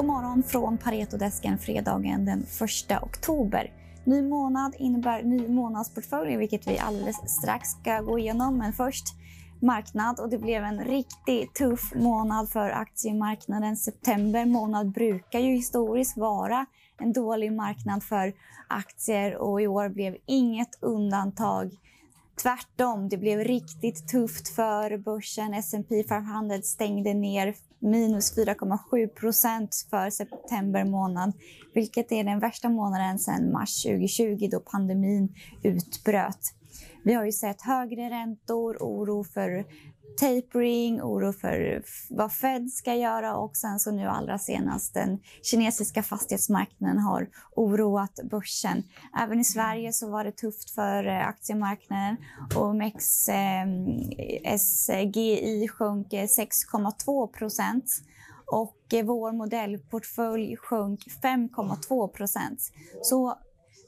God morgon från Paretodesken fredagen den 1 oktober. Ny månad innebär ny månadsportfölj, vilket vi alldeles strax ska gå igenom. Men först marknad och det blev en riktigt tuff månad för aktiemarknaden. September månad brukar ju historiskt vara en dålig marknad för aktier och i år blev inget undantag. Tvärtom, det blev riktigt tufft för börsen. S&P 500 stängde ner minus 4,7 procent för september månad, vilket är den värsta månaden sedan mars 2020 då pandemin utbröt. Vi har ju sett högre räntor, oro för tapering, oro för vad Fed ska göra och sen så nu allra senast den kinesiska fastighetsmarknaden har oroat börsen. Även i Sverige så var det tufft för eh, aktiemarknaden. OMXSGI eh, SGI sjönk 6,2 procent och eh, vår modellportfölj sjönk 5,2 procent. Så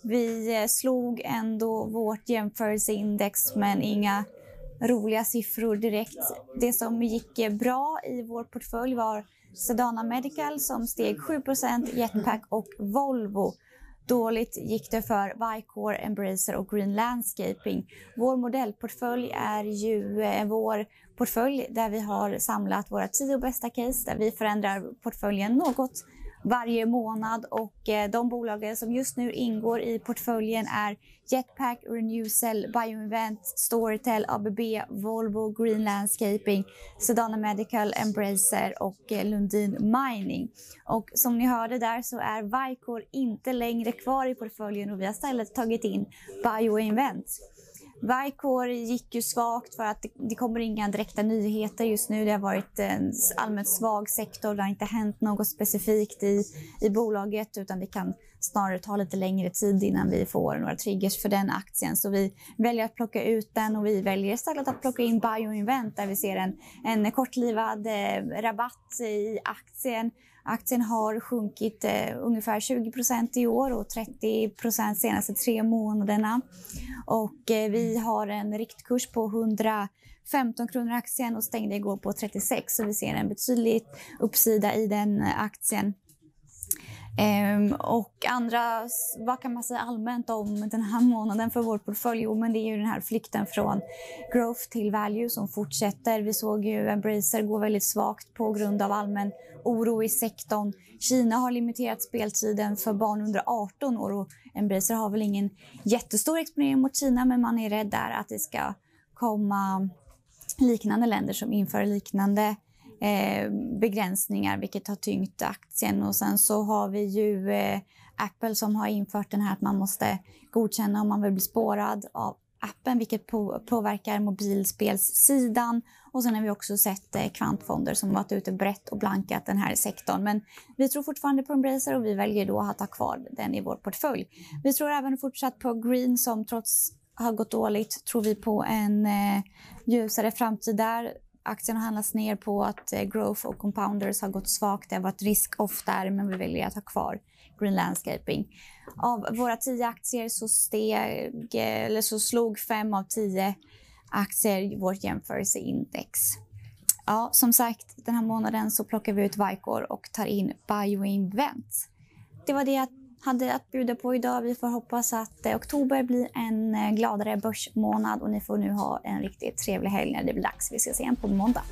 vi eh, slog ändå vårt jämförelseindex men inga roliga siffror direkt. Det som gick eh, bra i vår portfölj var Sedana Medical som steg 7% Jetpack och Volvo. Dåligt gick det för Vicore, Embracer och Green Landscaping. Vår modellportfölj är ju eh, vår portfölj där vi har samlat våra tio bästa case där vi förändrar portföljen något varje månad och eh, de bolagen som just nu ingår i portföljen är Jetpack, Renewcell, Bioinvent, Storytel, ABB, Volvo, Green Landscaping, Sedana Medical, Embracer och eh, Lundin Mining. Och som ni hörde där så är Vicor inte längre kvar i portföljen och vi har istället tagit in Bioinvent. Vicor gick ju svagt för att det, kommer inga direkta nyheter just nu. Det har varit en allmänt svag sektor. Det har inte hänt något specifikt i, i bolaget utan det kan snarare ta lite längre tid innan vi får några triggers för den aktien. Så vi väljer att plocka ut den och vi väljer istället att plocka in Bioinvent där vi ser en, en kortlivad eh, rabatt i aktien Aktien har sjunkit eh, ungefär 20 i år och 30 procent senaste tre månaderna. Och eh, vi har en riktkurs på 115 kronor aktien och stängde igår på 36 så vi ser en betydlig uppsida i den aktien. Ehm, och andra, vad kan man säga allmänt om den här månaden för vår portfölj? Jo, men det är ju den här flykten från growth till value som fortsätter. Vi såg ju Embracer gå väldigt svagt på grund av allmän oro i sektorn. Kina har limiterat speltiden för barn under 18 år och Embracer har väl ingen jättestor exponering mot Kina men man är rädd där att det ska komma liknande länder som inför liknande eh, Eh, begränsningar vilket har tyngt aktien. Och sen så har vi ju eh, Apple som har infört den här att man måste godkänna om man vill bli spårad av appen vilket på, påverkar mobilspelssidan. Och sen har vi också sett eh, kvantfonder som varit ute brett och blankat den här sektorn. Men vi tror fortfarande på Embracer och vi väljer då att ha kvar den i vår portfölj. Vi tror även fortsatt på Green som trots har gått dåligt tror vi på en eh, ljusare framtid där aktien har handlats ner på att eh, growth och compounders har gått svagt. Det har varit risk-off där, men vi väljer att ha kvar Green Landscaping. Av våra tio aktier så, steg, eh, eller så slog fem av tio aktier vårt jämförelseindex. Ja, som sagt, den här månaden så plockar vi ut Vicor och tar in Bioinvent. Det var det jag hade att bjuda på idag. Vi får hoppas att eh, oktober blir en eh, gladare börsmånad och ni får nu ha en riktigt trevlig helg när det blir dags. Vi ses igen på måndag.